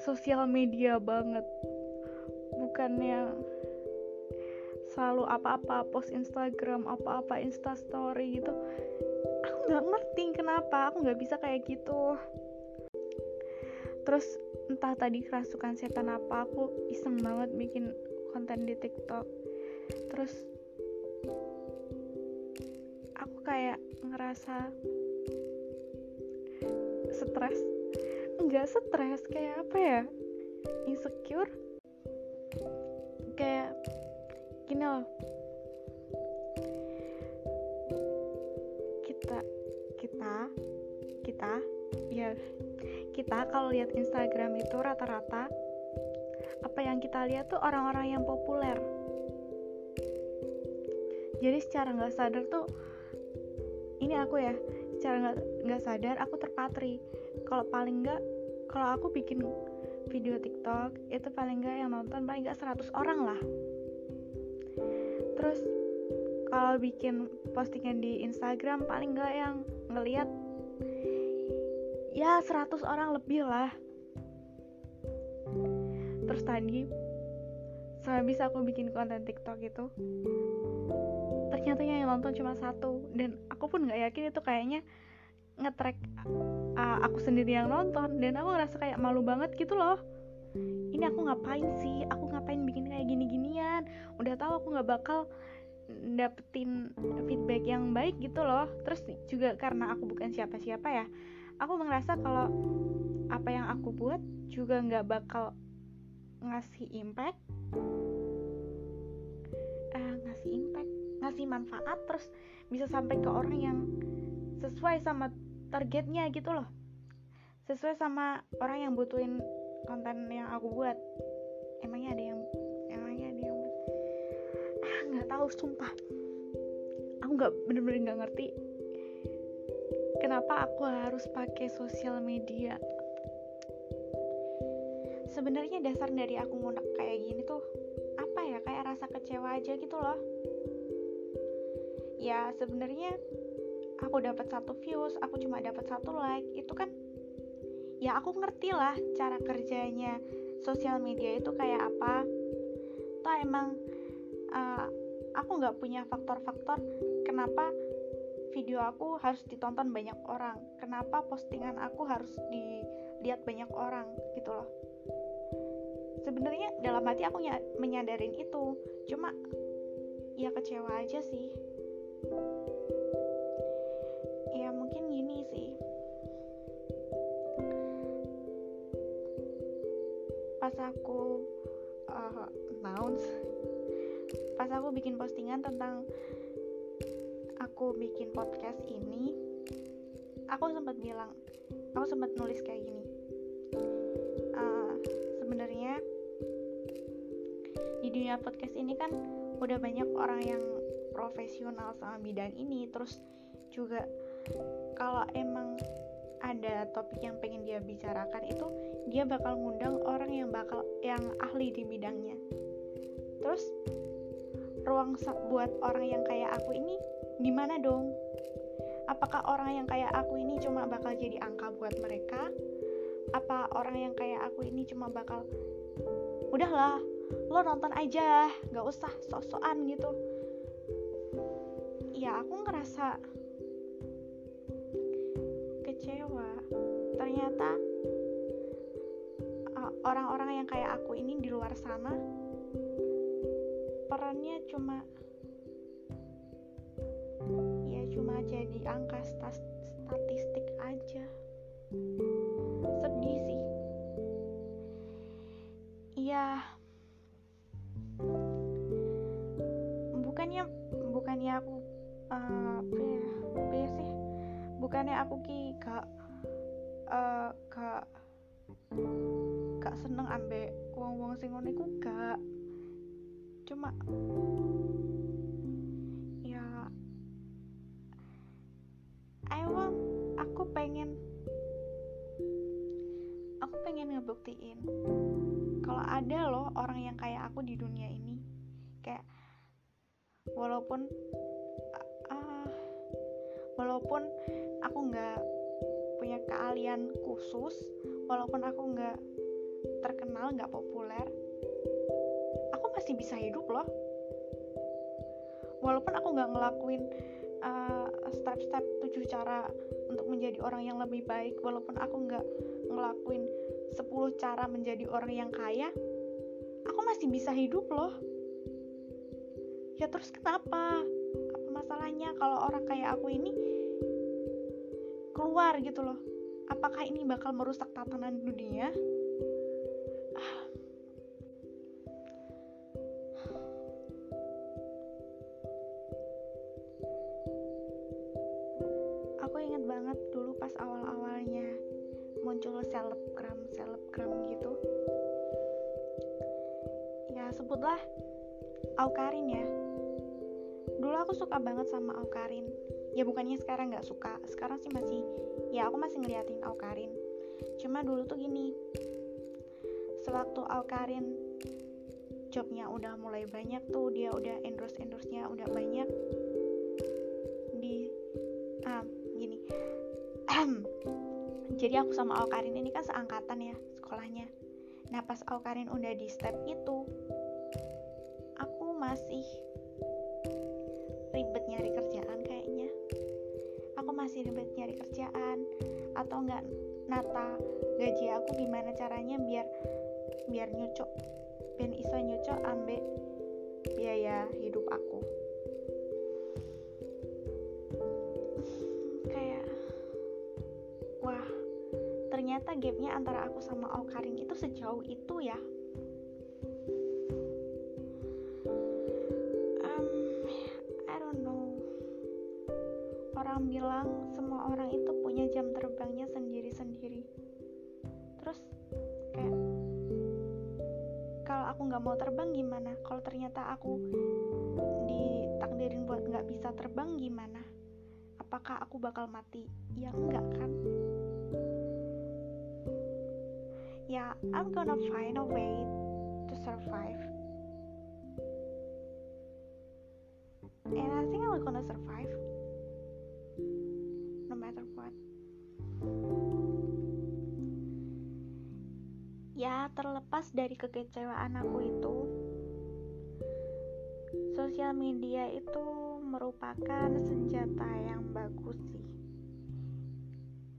sosial media banget. Bukannya selalu apa-apa post Instagram apa-apa instastory gitu. Aku nggak ngerti kenapa aku nggak bisa kayak gitu. Terus entah tadi kerasukan setan apa aku iseng banget bikin konten di TikTok. Terus aku kayak ngerasa stres enggak stres kayak apa ya insecure. Kayak gini loh. Kita kita kita ya kita kalau lihat Instagram itu rata-rata apa yang kita lihat tuh orang-orang yang populer. Jadi secara nggak sadar tuh ini aku ya secara nggak nggak sadar aku terpatri. Kalau paling nggak kalau aku bikin video TikTok itu paling nggak yang nonton paling nggak 100 orang lah. Terus kalau bikin postingan di Instagram paling nggak yang ngeliat ya 100 orang lebih lah. Terus tadi sehabis aku bikin konten TikTok itu ternyata yang nonton cuma satu. Dan aku pun nggak yakin itu kayaknya ngetrack uh, aku sendiri yang nonton dan aku ngerasa kayak malu banget gitu loh. Ini aku ngapain sih? Aku ngapain bikin kayak gini-ginian? Udah tahu aku nggak bakal dapetin feedback yang baik gitu loh. Terus juga karena aku bukan siapa-siapa ya aku merasa kalau apa yang aku buat juga nggak bakal ngasih impact. Eh, ngasih impact ngasih manfaat terus bisa sampai ke orang yang sesuai sama targetnya gitu loh. Sesuai sama orang yang butuhin konten yang aku buat. Emangnya ada yang emangnya ada yang ah nggak tahu sumpah. Aku nggak bener-bener nggak ngerti. Kenapa aku harus pakai sosial media? Sebenarnya dasar dari aku ngunek kayak gini tuh apa ya? Kayak rasa kecewa aja gitu loh. Ya sebenarnya aku dapat satu views aku cuma dapat satu like itu kan ya aku ngerti lah cara kerjanya sosial media itu kayak apa. Toh emang uh, aku nggak punya faktor-faktor kenapa video aku harus ditonton banyak orang kenapa postingan aku harus dilihat banyak orang gitu loh. Sebenarnya dalam hati aku menyadarin itu cuma ya kecewa aja sih aku uh, announce pas aku bikin postingan tentang aku bikin podcast ini aku sempat bilang aku sempat nulis kayak gini. Uh, sebenarnya di dunia podcast ini kan udah banyak orang yang profesional sama bidang ini terus juga kalau emang ada topik yang pengen dia bicarakan itu dia bakal ngundang orang yang bakal yang ahli di bidangnya terus ruang buat orang yang kayak aku ini gimana dong? Apakah orang yang kayak aku ini cuma bakal jadi angka buat mereka? Apa orang yang kayak aku ini cuma bakal udahlah, lo nonton aja, gak usah sok-sokan gitu. Ya aku ngerasa Ternyata uh, orang-orang yang kayak aku ini di luar sana perannya cuma cuma jadi angka statistik aja. Sedih sih. Iya. Bukannya bukannya aku uh, apa ya, apa ya sih? Bukannya aku ki gak uh, gak gak seneng ambek wong-wong sing ngono iku gak cuma pengen aku pengen ngebuktiin kalau ada loh orang yang kayak aku di dunia ini. Kayak walaupun uh, walaupun aku nggak punya keahlian khusus walaupun aku nggak terkenal nggak populer aku masih bisa hidup loh. Walaupun aku nggak ngelakuin uh, step-step tujuh cara untuk menjadi orang yang lebih baik walaupun aku nggak ngelakuin 10 cara menjadi orang yang kaya aku masih bisa hidup loh. Ya terus kenapa? Apa masalahnya? Kalau orang kayak aku ini keluar gitu loh. Apakah ini bakal merusak tatanan dunia? Aku inget banget dulu pas awal-awalnya muncul selebgram selebgram gitu. Ya sebutlah Aukarin ya. Dulu aku suka banget sama Aukarin ya bukannya sekarang nggak suka. Sekarang sih masih ya aku masih ngeliatin Aukarin cuma dulu tuh gini sewaktu Aukarin jobnya udah mulai banyak tuh dia udah endorse endorse nya udah banyak di ah gini. Jadi aku sama Aukarin ini kan seangkatan ya sekolahnya. Nah pas Aukarin udah di step itu aku masih ribet nyari kayaknya aku masih ribet nyari kerjaan atau enggak nata gaji aku gimana caranya biar biar nyucuk ben iso nyucuk ambek biaya hidup aku. Kayak wah ternyata gapnya antara aku sama Aukarin itu sejauh itu ya bilang semua orang itu punya jam terbangnya sendiri-sendiri. Terus kayak kalau aku nggak mau terbang gimana? Kalau ternyata aku ditakdirin buat nggak bisa terbang gimana? Apakah aku bakal mati? Ya enggak kan? Ya I'm gonna find a way to survive. And I think I'm gonna survive what ya terlepas dari kekecewaan aku itu sosial media itu merupakan senjata yang bagus sih.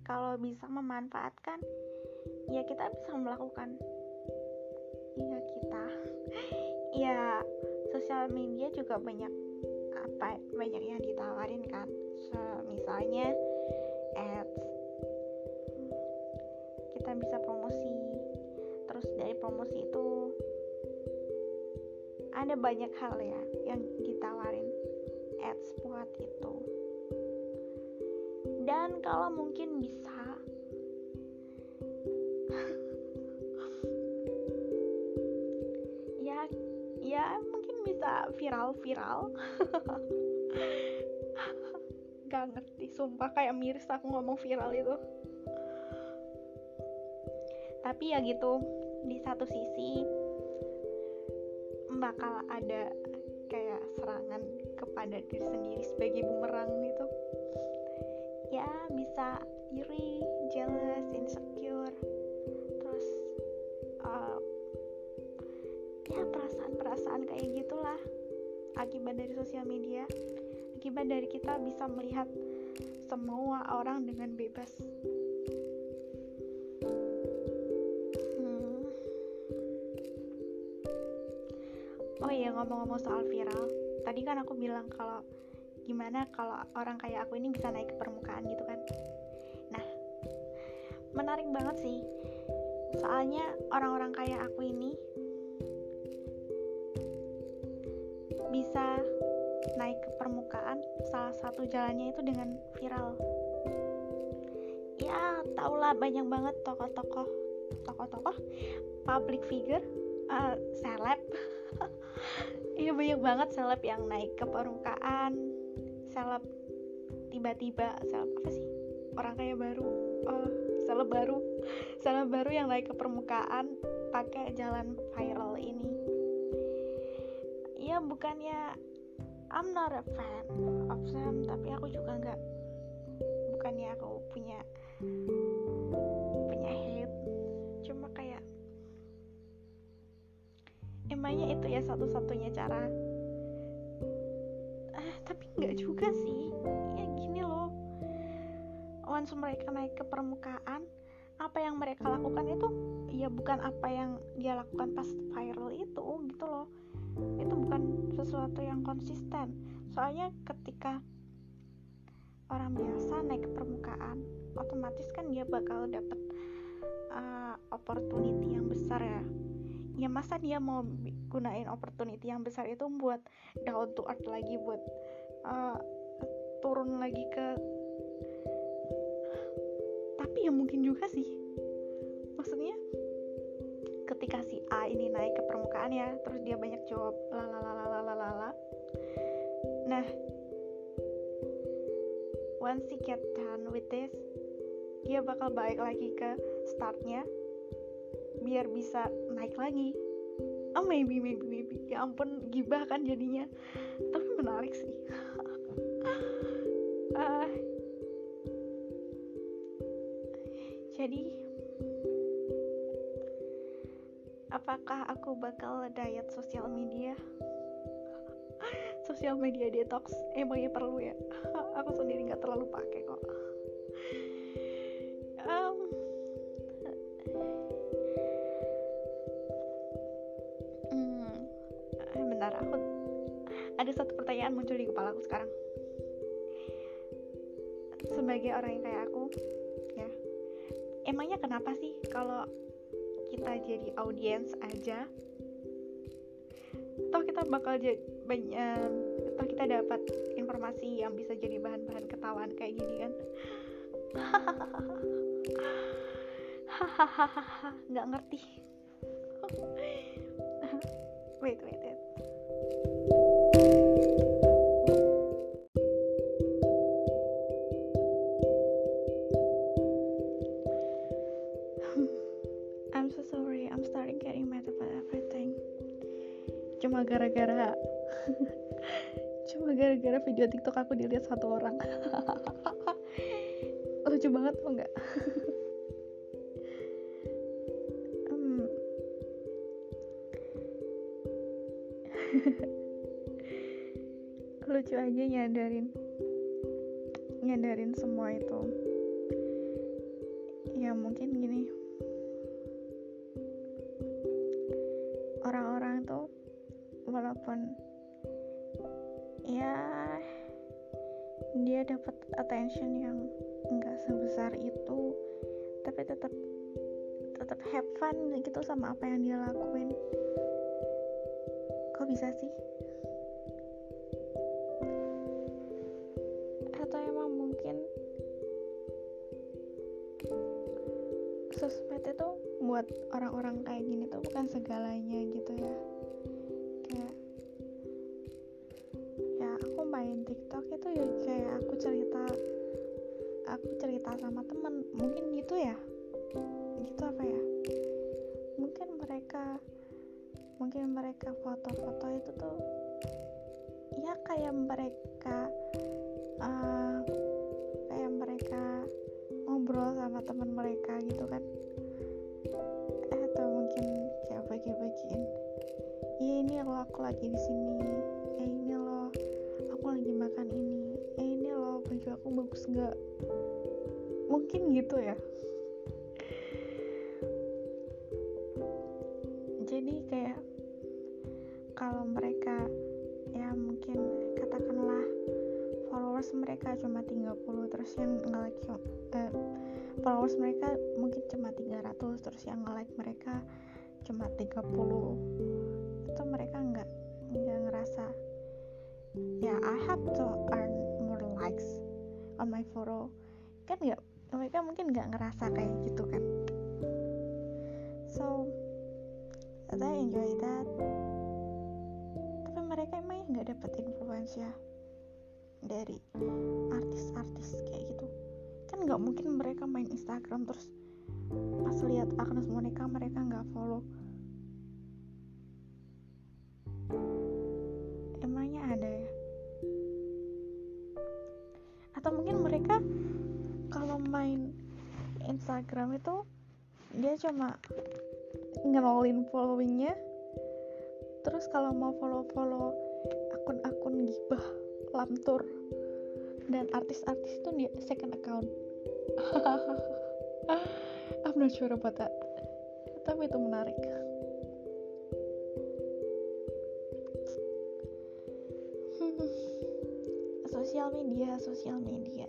Kalau bisa memanfaatkan ya kita bisa melakukan. Ya kita. Ya sosial media juga banyak apa banyak yang ditawarin kan. Misalnya ads. Kita bisa promosi. Terus dari promosi itu ada banyak hal ya yang ditawarin ads buat itu. Dan kalau mungkin bisa ya ya mungkin bisa viral-viral gak ngerti sumpah kayak miris aku ngomong viral itu. Tapi ya gitu di satu sisi bakal ada kayak serangan kepada diri sendiri sebagai bumerang gitu. Ya bisa iri, jealous, insecure terus uh, ya perasaan-perasaan kayak gitulah akibat dari sosial media akibat dari kita bisa melihat semua orang dengan bebas. Hmm. oh iya ngomong-ngomong soal viral tadi kan aku bilang kalau gimana kalau orang kayak aku ini bisa naik ke permukaan gitu kan. Nah menarik banget sih. Soalnya orang-orang kayak aku ini bisa permukaan salah satu jalannya itu dengan viral. Ya taulah banyak banget tokoh-tokoh tokoh-tokoh public figure uh, seleb. Iya banyak banget seleb yang naik ke permukaan seleb tiba-tiba seleb apa sih? Orang kaya baru uh, seleb baru seleb baru yang naik ke permukaan pakai jalan viral ini. Ya bukannya I'm not a fan of them tapi aku juga nggak bukannya aku punya punya hate cuma kayak emangnya itu ya satu-satunya cara? Ah tapi nggak juga sih. Ya gini loh. Once mereka naik ke permukaan apa yang mereka lakukan itu ya bukan apa yang dia lakukan pas viral itu gitu loh itu bukan sesuatu yang konsisten. Soalnya ketika orang biasa naik ke permukaan otomatis kan dia bakal dapet uh, opportunity yang besar ya. Ya masa dia mau gunain opportunity yang besar itu buat down to earth lagi buat uh, turun lagi ke tapi ya mungkin juga sih. Maksudnya ketika si A ini naik ke permukaan ya terus dia banyak jawab lalalalalalala nah once he get done with this dia bakal balik lagi ke startnya biar bisa naik lagi. Oh maybe maybe maybe. Ya ampun gibah kan jadinya. Tapi menarik sih. Uh, jadi apakah aku bakal diet sosial media? Sosial media detox emangnya perlu ya. Aku sendiri nggak terlalu pakai kok. Um, hmm, bentar aku ada satu pertanyaan muncul di kepala aku sekarang. Sebagai orang yang kayak aku ya. Emangnya kenapa sih kalau kita jadi audiens aja toh kita bakal jadi banyak toh kita dapat informasi yang bisa jadi bahan-bahan ketawaan kayak gini kan. Hahaha nggak ngerti. Wait wait So sorry. I'm starting getting mad about everything. Cuma gara-gara cuma gara-gara video tiktok aku dilihat satu orang. Lucu banget kok nggak? Hmm. lucu aja nyadarin nyadarin semua itu. Ya mungkin gini attention yang enggak sebesar itu tapi tetap tetap have fun gitu sama apa yang dia lakuin. Kok bisa sih? Atau emang mungkin sosmed itu buat orang-orang kayak gini tuh bukan segalanya gitu ya? Kayak ya aku main tiktok itu ya aku cerita sama temen mungkin gitu ya. Gitu apa ya? Mungkin mereka mungkin mereka foto-foto itu tuh ya kayak mereka uh, kayak mereka ngobrol sama teman mereka gitu kan. Atau mungkin kayak bagi-bagiin ya ini loh aku lagi di sini. Eh ini loh aku lagi makan ini. Eh ini loh baju aku bagus nggak mungkin gitu ya. Jadi kayak kalau mereka ya mungkin katakanlah followers mereka cuma 30 terus yang nge-like eh, followers mereka mungkin cuma 300 terus yang nge-like mereka cuma 30 itu mereka nggak nggak ngerasa ya I have to earn more likes on my photo kan nggak mereka mungkin nggak ngerasa kayak gitu kan. So I enjoy that. Tapi mereka emang nggak dapat influence ya dari artis-artis kayak gitu. Kan nggak mungkin mereka main Instagram terus pas lihat Agnes Monica mereka nggak follow Instagram itu dia cuma ngerolin followingnya. Terus kalau mau follow-follow akun-akun gibah lamtur dan artis-artis itu dia second account. I'm not sure about that. Tapi itu menarik. Sosial media sosial media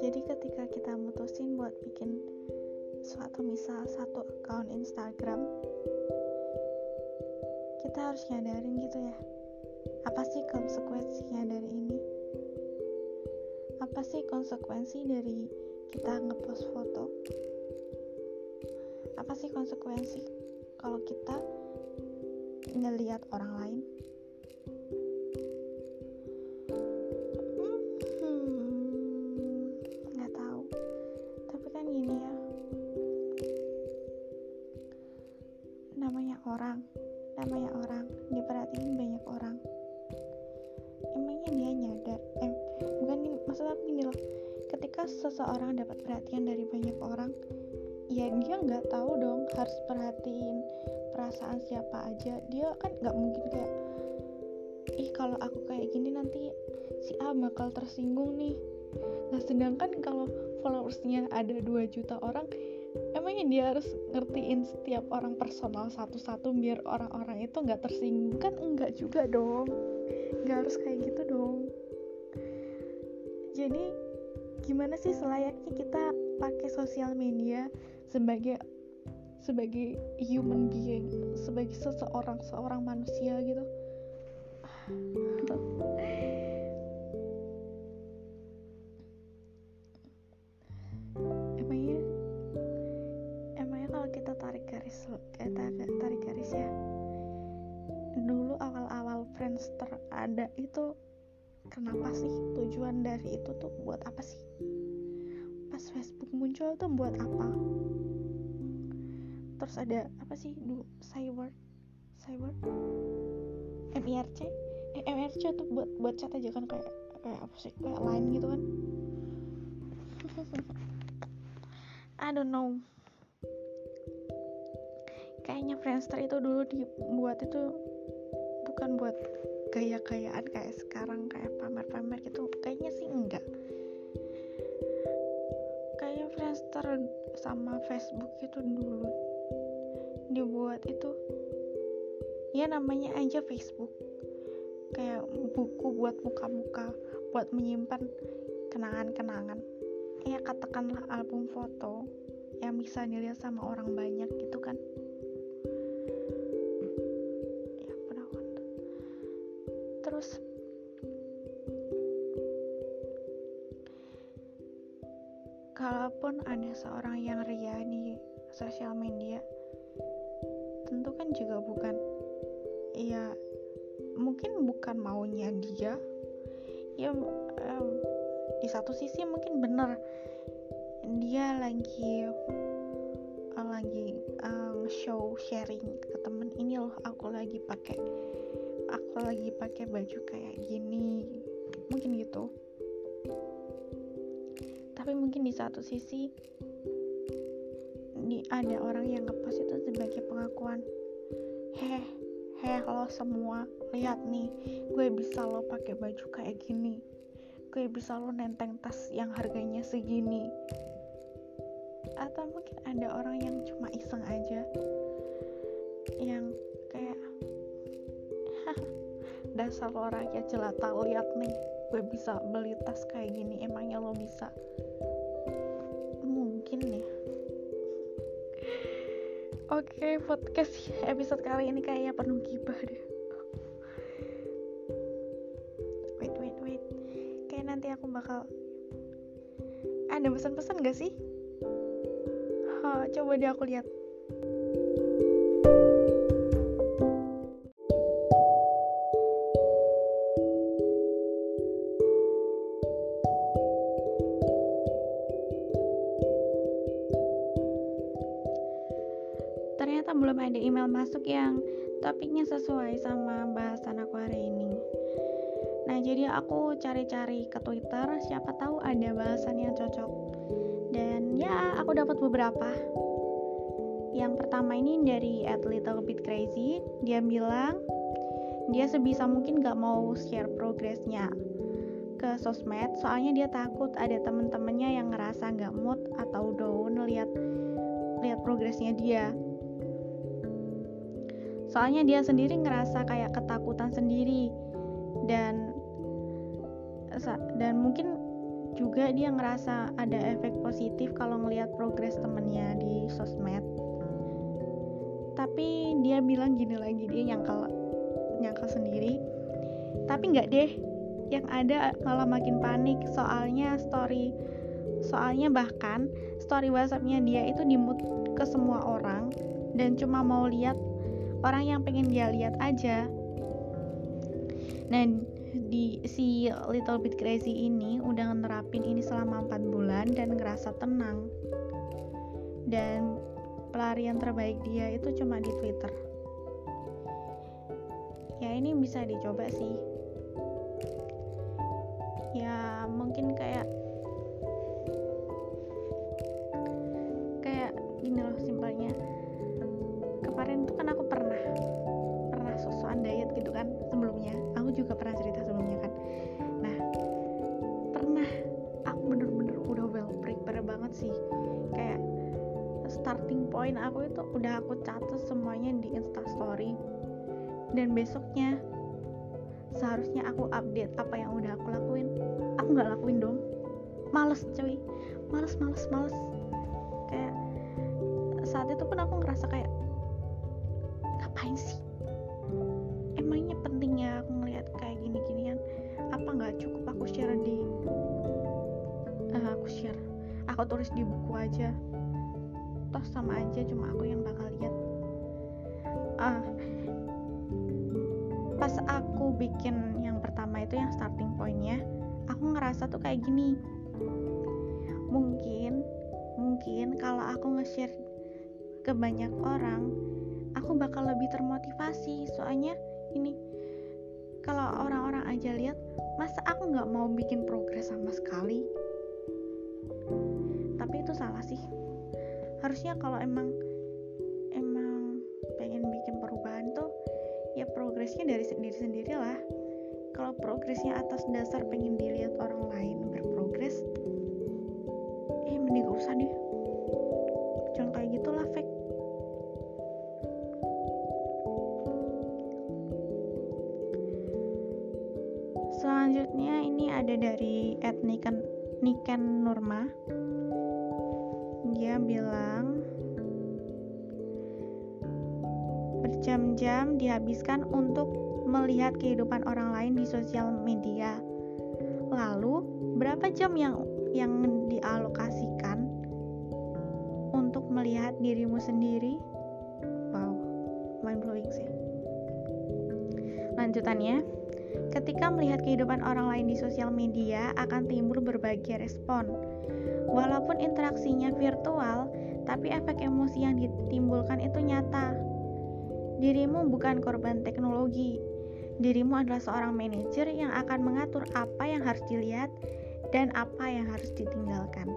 jadi ketika kita mutusin buat bikin suatu misal satu account Instagram kita harus nyadarin gitu ya. Apa sih konsekuensinya dari ini? Apa sih konsekuensi dari kita ngepost foto? Apa sih konsekuensi kalau kita ngelihat orang lain aja. Dia kan nggak mungkin kayak ih kalau aku kayak gini nanti si A bakal tersinggung nih. Nah sedangkan kalau followersnya ada 2 juta orang emangnya dia harus ngertiin setiap orang personal satu-satu biar orang-orang itu nggak tersinggung? Kan enggak juga dong. Nggak harus kayak gitu dong. Jadi gimana sih selayaknya kita pakai sosial media sebagai sebagai human being sebagai seseorang seorang manusia gitu ada apa sih dulu cyber cyber MIRC eh, MIRC tuh buat buat chat aja kan kayak kayak apa sih kayak lain gitu kan? I don't know. Kayaknya Friendster itu dulu dibuat itu bukan buat gaya-gayaan kayak sekarang kayak pamer-pamer gitu. Kayaknya sih enggak. Kayak Friendster sama Facebook itu dulu dibuat itu ya namanya aja Facebook. Kayak buku buat muka-muka buat menyimpan kenangan-kenangan. Ya katakanlah album foto yang bisa dilihat sama orang banyak gitu kan. Ya pernah terus kalaupun ada seorang yang ria di sosial media kan juga bukan. Ya mungkin bukan maunya dia. Ya um, di satu sisi mungkin bener dia lagi uh, lagi um, show sharing ke temen ini loh aku lagi pakai aku lagi pakai baju kayak gini. Mungkin gitu. Tapi mungkin di satu sisi di, ada orang yang ngepost itu sebagai pengakuan heh heh lo semua lihat nih gue bisa lo pakai baju kayak gini. Gue bisa lo nenteng tas yang harganya segini. Atau mungkin ada orang yang cuma iseng aja. Yang kayak dasar lo rakyat jelata lihat nih gue bisa beli tas kayak gini emangnya lo bisa? Mungkin ya Oke, okay, podcast episode kali ini kayaknya penuh gibah deh. Wait, wait, wait. Kayak nanti aku bakal ada pesan-pesan gak sih? Ha, coba deh aku lihat. Belum ada email masuk yang topiknya sesuai sama bahasan aku hari ini. Nah jadi aku cari-cari ke twitter siapa tahu ada bahasan yang cocok. Dan ya aku dapat beberapa. Yang pertama ini dari at little bit crazy. Dia bilang dia sebisa mungkin gak mau share progresnya ke sosmed soalnya dia takut ada temen-temennya yang ngerasa gak mood atau down lihat lihat progresnya dia soalnya dia sendiri ngerasa kayak ketakutan sendiri. Dan dan mungkin juga dia ngerasa ada efek positif kalau ngelihat progres temennya di sosmed. Tapi dia bilang gini lagi dia nyangkal nyangkal sendiri. Tapi nggak deh yang ada malah makin panik. Soalnya story soalnya bahkan story whatsappnya dia itu dimut ke semua orang dan cuma mau lihat orang yang pengen dia lihat aja. Nah di si Little Bit Crazy ini udah nerapin ini selama 4 bulan dan ngerasa tenang. Dan pelarian terbaik dia itu cuma di Twitter. Ya ini bisa dicoba sih. Ya mungkin kayak point aku itu udah aku catat semuanya di instastory. Dan besoknya seharusnya aku update apa yang udah aku lakuin. Aku nggak lakuin dong. Males cuy. Males males males. Kayak saat itu pun aku ngerasa kayak ngapain sih? Emangnya pentingnya aku ngeliat kayak gini-ginian? Apa nggak cukup aku share di uh, aku share. Aku tulis di buku aja toh sama aja cuma aku yang bakal lihat. Ah. Pas aku bikin yang pertama itu yang starting pointnya aku ngerasa tuh kayak gini. Mungkin mungkin kalau aku nge-share ke banyak orang aku bakal lebih termotivasi. Soalnya ini kalau orang-orang aja lihat masa aku nggak mau bikin progres sama sekali? Tapi itu salah sih harusnya kalau emang progresnya dari sendiri sendiri lah. Kalau progresnya atas dasar pengen dilihat orang lain berprogres eh mending gak usah deh melihat kehidupan orang lain di sosial media. Lalu, berapa jam yang yang dialokasikan untuk melihat dirimu sendiri? Wow, mind blowing sih. Lanjutannya, ketika melihat kehidupan orang lain di sosial media akan timbul berbagai respon. Walaupun interaksinya virtual, tapi efek emosi yang ditimbulkan itu nyata Dirimu bukan korban teknologi. Dirimu adalah seorang manajer yang akan mengatur apa yang harus dilihat dan apa yang harus ditinggalkan.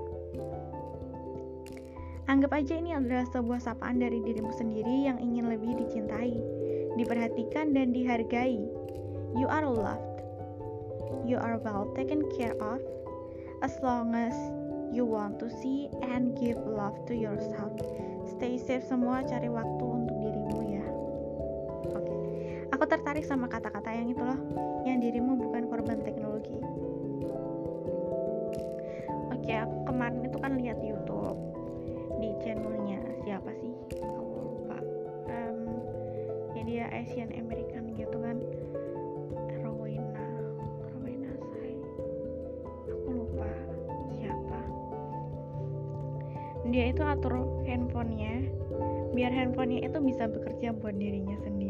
Anggap aja ini adalah sebuah sapaan dari dirimu sendiri yang ingin lebih dicintai, diperhatikan, dan dihargai. You are loved. You are well taken care of as long as you want to see and give love to yourself. Stay safe semua, cari waktu tertarik sama kata-kata yang itu loh, yang dirimu bukan korban teknologi. Oke, aku kemarin itu kan lihat YouTube di channelnya siapa sih? Aku lupa. Um, ya dia Asian American gitu kan. Rowena, Rowena Sai. Aku lupa siapa. Dia itu atur handphonenya biar handphonenya itu bisa bekerja buat dirinya sendiri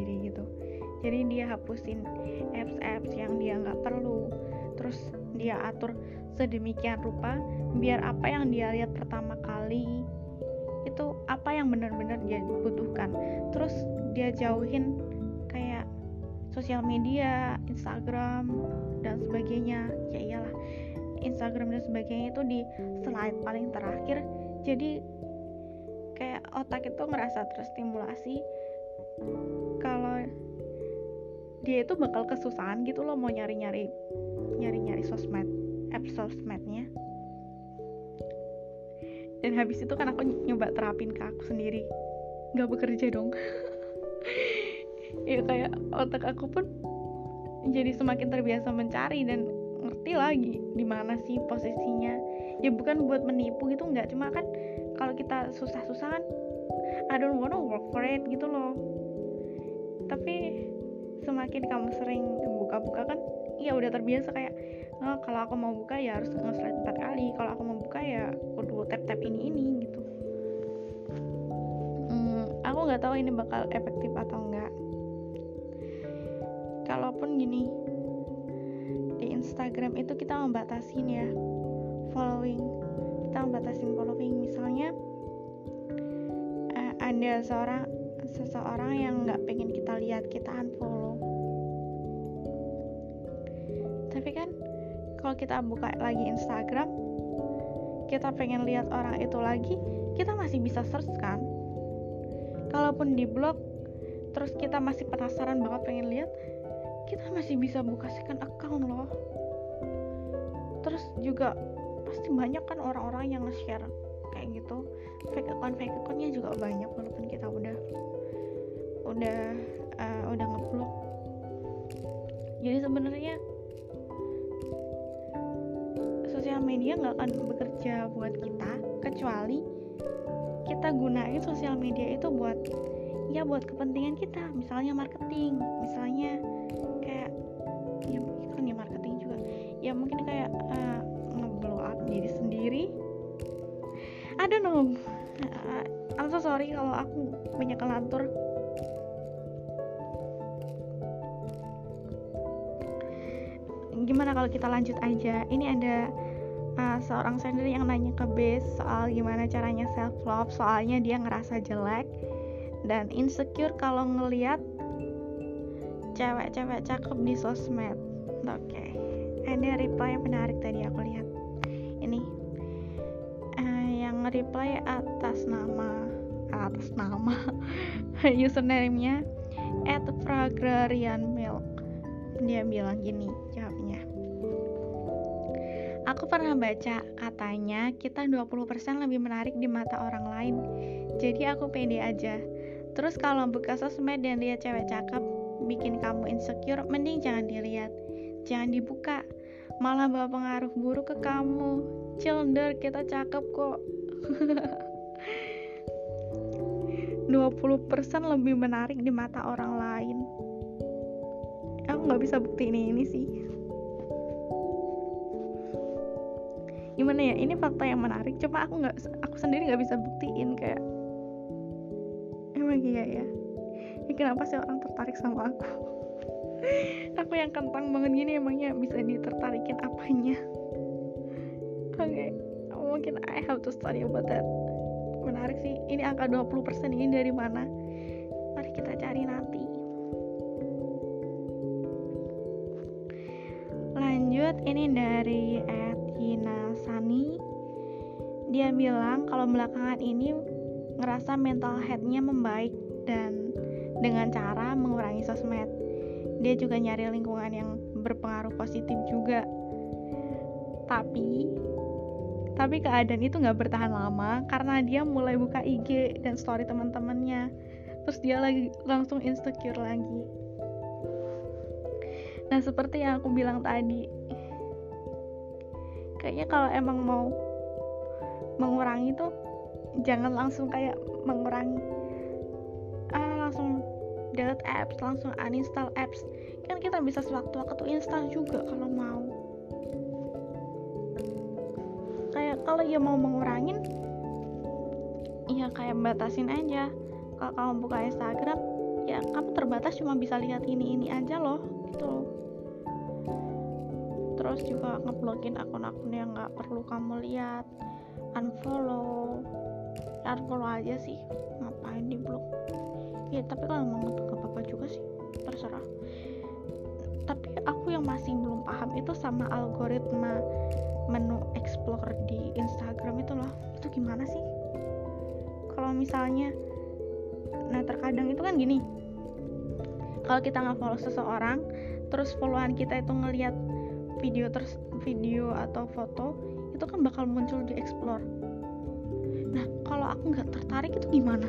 jadi dia hapusin apps-apps yang dia nggak perlu. Terus dia atur sedemikian rupa biar apa yang dia lihat pertama kali itu apa yang benar-benar dia butuhkan. Dia jauhin kayak sosial media Instagram dan sebagainya. Ya iyalah Instagram dan sebagainya itu di slide paling terakhir. Jadi kayak otak itu ngerasa terstimulasi dia itu bakal kesusahan gitu loh mau nyari-nyari nyari-nyari sosmed app sosmednya. Dan habis itu kan aku nyoba terapin ke aku sendiri. Nggak bekerja dong. Ya kayak otak aku pun jadi semakin terbiasa mencari dan ngerti lagi di mana sih posisinya. Ya bukan buat menipu gitu nggak. Cuma kan kalau kita susah-susah kan I don't wanna work for it gitu loh. Tapi semakin kamu sering buka-buka kan ya udah terbiasa kayak oh, kalau aku mau buka ya harus nge-slide empat kali kalau aku mau buka ya kudu tap-tap ini ini gitu. Hmm, aku nggak tahu ini bakal efektif atau enggak kalaupun gini di Instagram itu kita membatasin ya following kita membatasin following. Misalnya uh, ada seorang seseorang yang nggak pengen kita lihat kita unfollow tapi kan kalau kita buka lagi Instagram kita pengen lihat orang itu lagi kita masih bisa search kan? Kalaupun di blog terus kita masih penasaran banget pengen lihat kita masih bisa buka second account loh. Terus juga pasti banyak kan orang-orang yang nge-share kayak gitu. Fake account fake accountnya juga banyak walaupun kita udah udah uh, udah ngeblok jadi sebenarnya sosial media nggak akan bekerja buat kita kecuali kita gunain sosial media itu buat ya buat kepentingan kita misalnya marketing misalnya ya mungkin kayak uh, ngeblow up diri sendiri. I don't know. Uh, I'm so sorry kalau aku banyak kelantur gimana kalau kita lanjut aja? Ini ada uh, seorang sendiri yang nanya ke base soal gimana caranya self love soalnya dia ngerasa jelek dan insecure kalau ngeliat cewek-cewek cakep di sosmed. Oke okay ada reply yang menarik tadi aku lihat. Ini uh, yang reply atas nama atas nama username-nya at Milk. Dia bilang gini Aku pernah baca katanya kita 20% lebih menarik di mata orang lain. Jadi aku pede aja. Terus kalau buka sosmed dan lihat cewek cakep bikin kamu insecure, mending jangan dilihat. Jangan dibuka. Malah bawa pengaruh buruk ke kamu. Cilder kita cakep kok. 20% lebih menarik di mata orang lain. Aku nggak bisa bukti ini ini sih gimana ya ini fakta yang menarik. Cuma aku nggak aku sendiri nggak bisa buktiin kayak emang iya ya. Ini kenapa sih orang tertarik sama aku? Aku yang kentang banget gini emangnya bisa ditertarikin apanya? Oke okay. mungkin I have to study about that. Menarik sih ini angka 20% ini dari mana? Mari kita cari nanti. Lanjut ini dari Etina Sani dia bilang kalau belakangan ini ngerasa mental headnya membaik dan dengan cara mengurangi sosmed. Dia juga nyari lingkungan yang berpengaruh positif juga. Tapi tapi keadaan itu nggak bertahan lama karena dia mulai buka IG dan story teman-temannya. Terus dia lagi langsung insecure lagi. Nah seperti yang aku bilang tadi kayaknya kalau emang mau mengurangi tuh jangan langsung kayak mengurangi. Ah langsung delete apps langsung uninstall apps. Kan kita bisa sewaktu-waktu install juga kalau mau. Kayak kalau ya mau mengurangin ya kayak batasin aja. Kalau kamu buka Instagram ya kamu terbatas cuma bisa lihat ini ini aja loh gitu loh terus juga ngeblokin akun-akun yang nggak perlu kamu lihat. Unfollow. Unfollow aja sih. Ngapain di blok ya tapi kalau mau nggak apa-apa juga sih terserah. Tapi aku yang masih belum paham itu sama algoritma menu explore di Instagram itu loh. Itu gimana sih? Kalau misalnya nah terkadang itu kan gini. Kalau kita nggak follow seseorang terus followan kita itu ngelihat video terus video atau foto itu kan bakal muncul di explore. Nah kalau aku nggak tertarik itu gimana?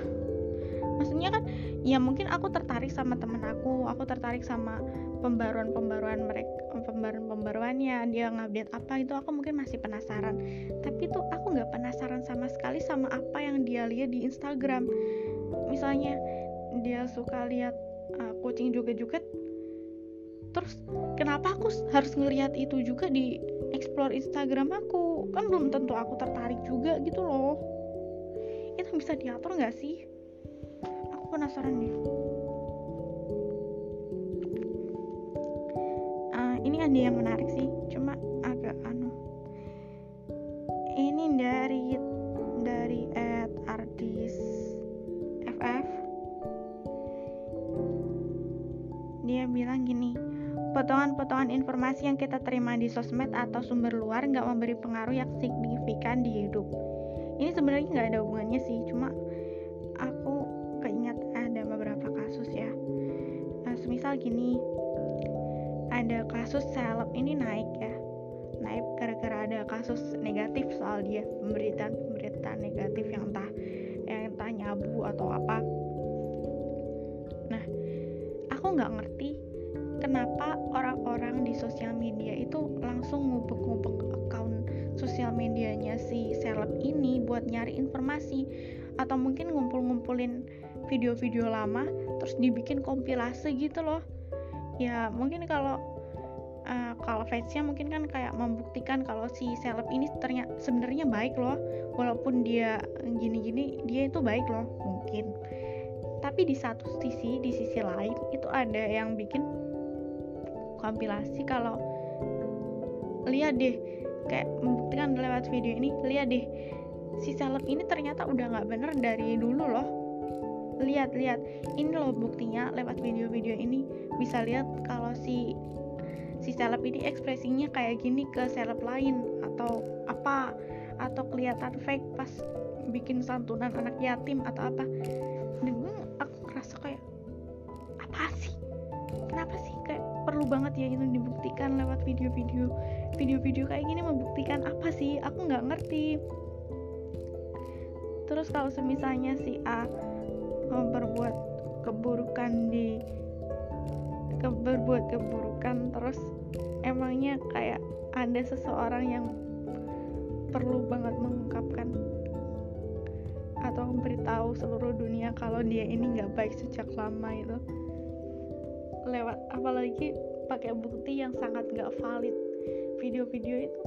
Maksudnya kan ya mungkin aku tertarik sama temen aku aku tertarik sama pembaruan-pembaruan mereka pembaruan-pembaruannya dia ngupdate apa itu aku mungkin masih penasaran. Tapi tuh aku nggak penasaran sama sekali sama apa yang dia lihat di Instagram. Misalnya dia suka lihat uh, kucing juga-juga terus kenapa aku harus ngelihat itu juga di explore Instagram aku? Kan belum tentu aku tertarik juga gitu loh. Itu bisa diatur nggak sih? Penasaran nih uh, ini ada yang menarik sih cuma agak anu. Ini dari dari at artis ff dia bilang gini potongan-potongan informasi yang kita terima di sosmed atau sumber luar nggak memberi pengaruh yang signifikan di hidup. Ini sebenarnya nggak ada hubungannya sih cuma misal gini ada kasus seleb ini naik ya. Naik gara-gara ada kasus negatif soal dia pemberitaan pemberitaan negatif yang entah yang entah nyabu atau apa. Nah aku nggak ngerti si seleb ini buat nyari informasi atau mungkin ngumpul-ngumpulin video-video lama terus dibikin kompilasi gitu loh. Ya mungkin kalau uh, kalau fansnya mungkin kan kayak membuktikan kalau si seleb ini ternyata sebenarnya baik loh. Walaupun dia gini-gini dia itu baik loh mungkin. Tapi di satu sisi di sisi lain itu ada yang bikin kompilasi kalau lihat deh kayak membuktikan lewat video ini lihat deh si seleb ini ternyata udah nggak bener dari dulu loh. Lihat lihat. Ini loh buktinya lewat video-video ini. Bisa lihat kalau si si seleb ini ekspresinya kayak gini ke seleb lain atau apa atau kelihatan fake pas bikin santunan anak yatim atau apa. Dan aku ngerasa kayak apa sih? Kenapa sih? Kayak perlu banget ya itu dibuktikan lewat video-video video-video kayak gini membuktikan apa sih? Aku nggak ngerti. Terus kalau semisalnya si A berbuat keburukan di berbuat keburukan terus emangnya kayak ada seseorang yang perlu banget mengungkapkan atau memberitahu seluruh dunia kalau dia ini nggak baik sejak lama itu? Lewat apalagi pakai bukti yang sangat nggak valid video-video itu.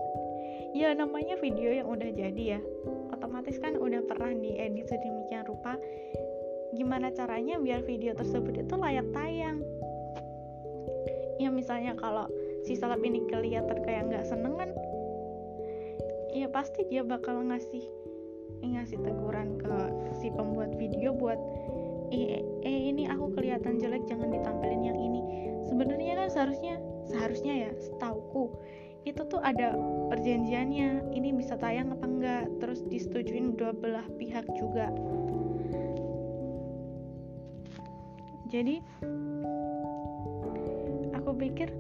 Ya namanya video yang udah jadi ya. Otomatis kan udah pernah diedit sedemikian rupa. Gimana caranya biar video tersebut itu layak tayang? Ya misalnya kalau si seleb ini kelihatan kayak nggak seneng kan ya pasti dia bakal ngasih ngasih teguran ke si pembuat video buat eh, eh ini aku kelihatan jelek jangan ditampilin yang ini. Sebenarnya kan seharusnya seharusnya ya setauku itu tuh ada perjanjiannya ini bisa tayang apa enggak? Terus disetujuin dua belah pihak juga. Jadi aku pikir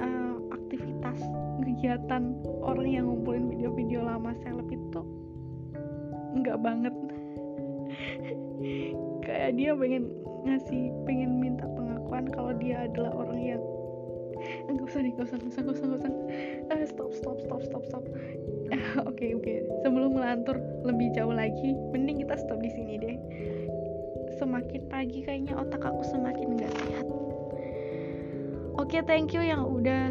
uh, aktivitas kegiatan orang yang ngumpulin video-video lama seleb itu nggak banget. Kayak dia pengen ngasih pengen minta pengakuan kalau dia adalah orang yang nggak usah nih nggak usah nggak usah nggak usah uh, stop stop stop stop stop. Oke oke. Okay, okay. sebelum melantur lebih jauh lagi mending kita stop di sini deh. Semakin pagi kayaknya otak aku semakin nggak sehat. Oke okay, thank you yang udah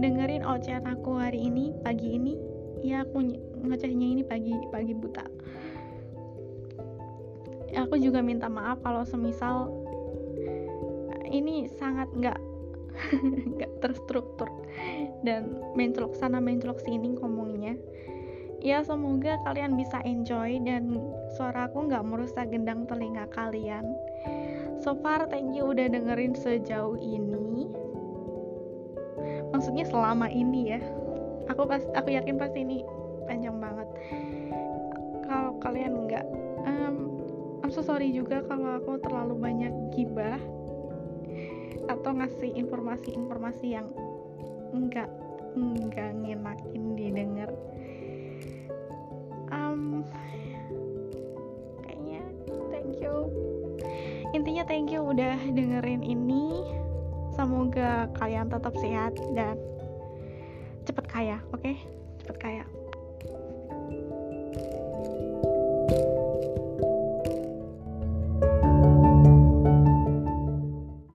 dengerin ocehan aku hari ini pagi ini. Ya aku ngecehnya ini pagi pagi buta. Aku juga minta maaf kalau semisal ini sangat nggak nggak terstruktur. Dan mencolok sana mencolok sini ngomongnya ya semoga kalian bisa enjoy dan suaraku nggak merusak gendang telinga kalian. So far thank you udah dengerin sejauh ini. Maksudnya selama ini ya. Aku pas aku yakin pasti ini panjang banget. Kalau kalian nggak um, I'm so sorry juga kalau aku terlalu banyak gibah atau ngasih informasi-informasi yang enggak enggak ngenakin didengar. Um, kayaknya thank you. Intinya thank you udah dengerin ini. Semoga kalian tetap sehat dan cepet kaya oke? Okay? cepet kaya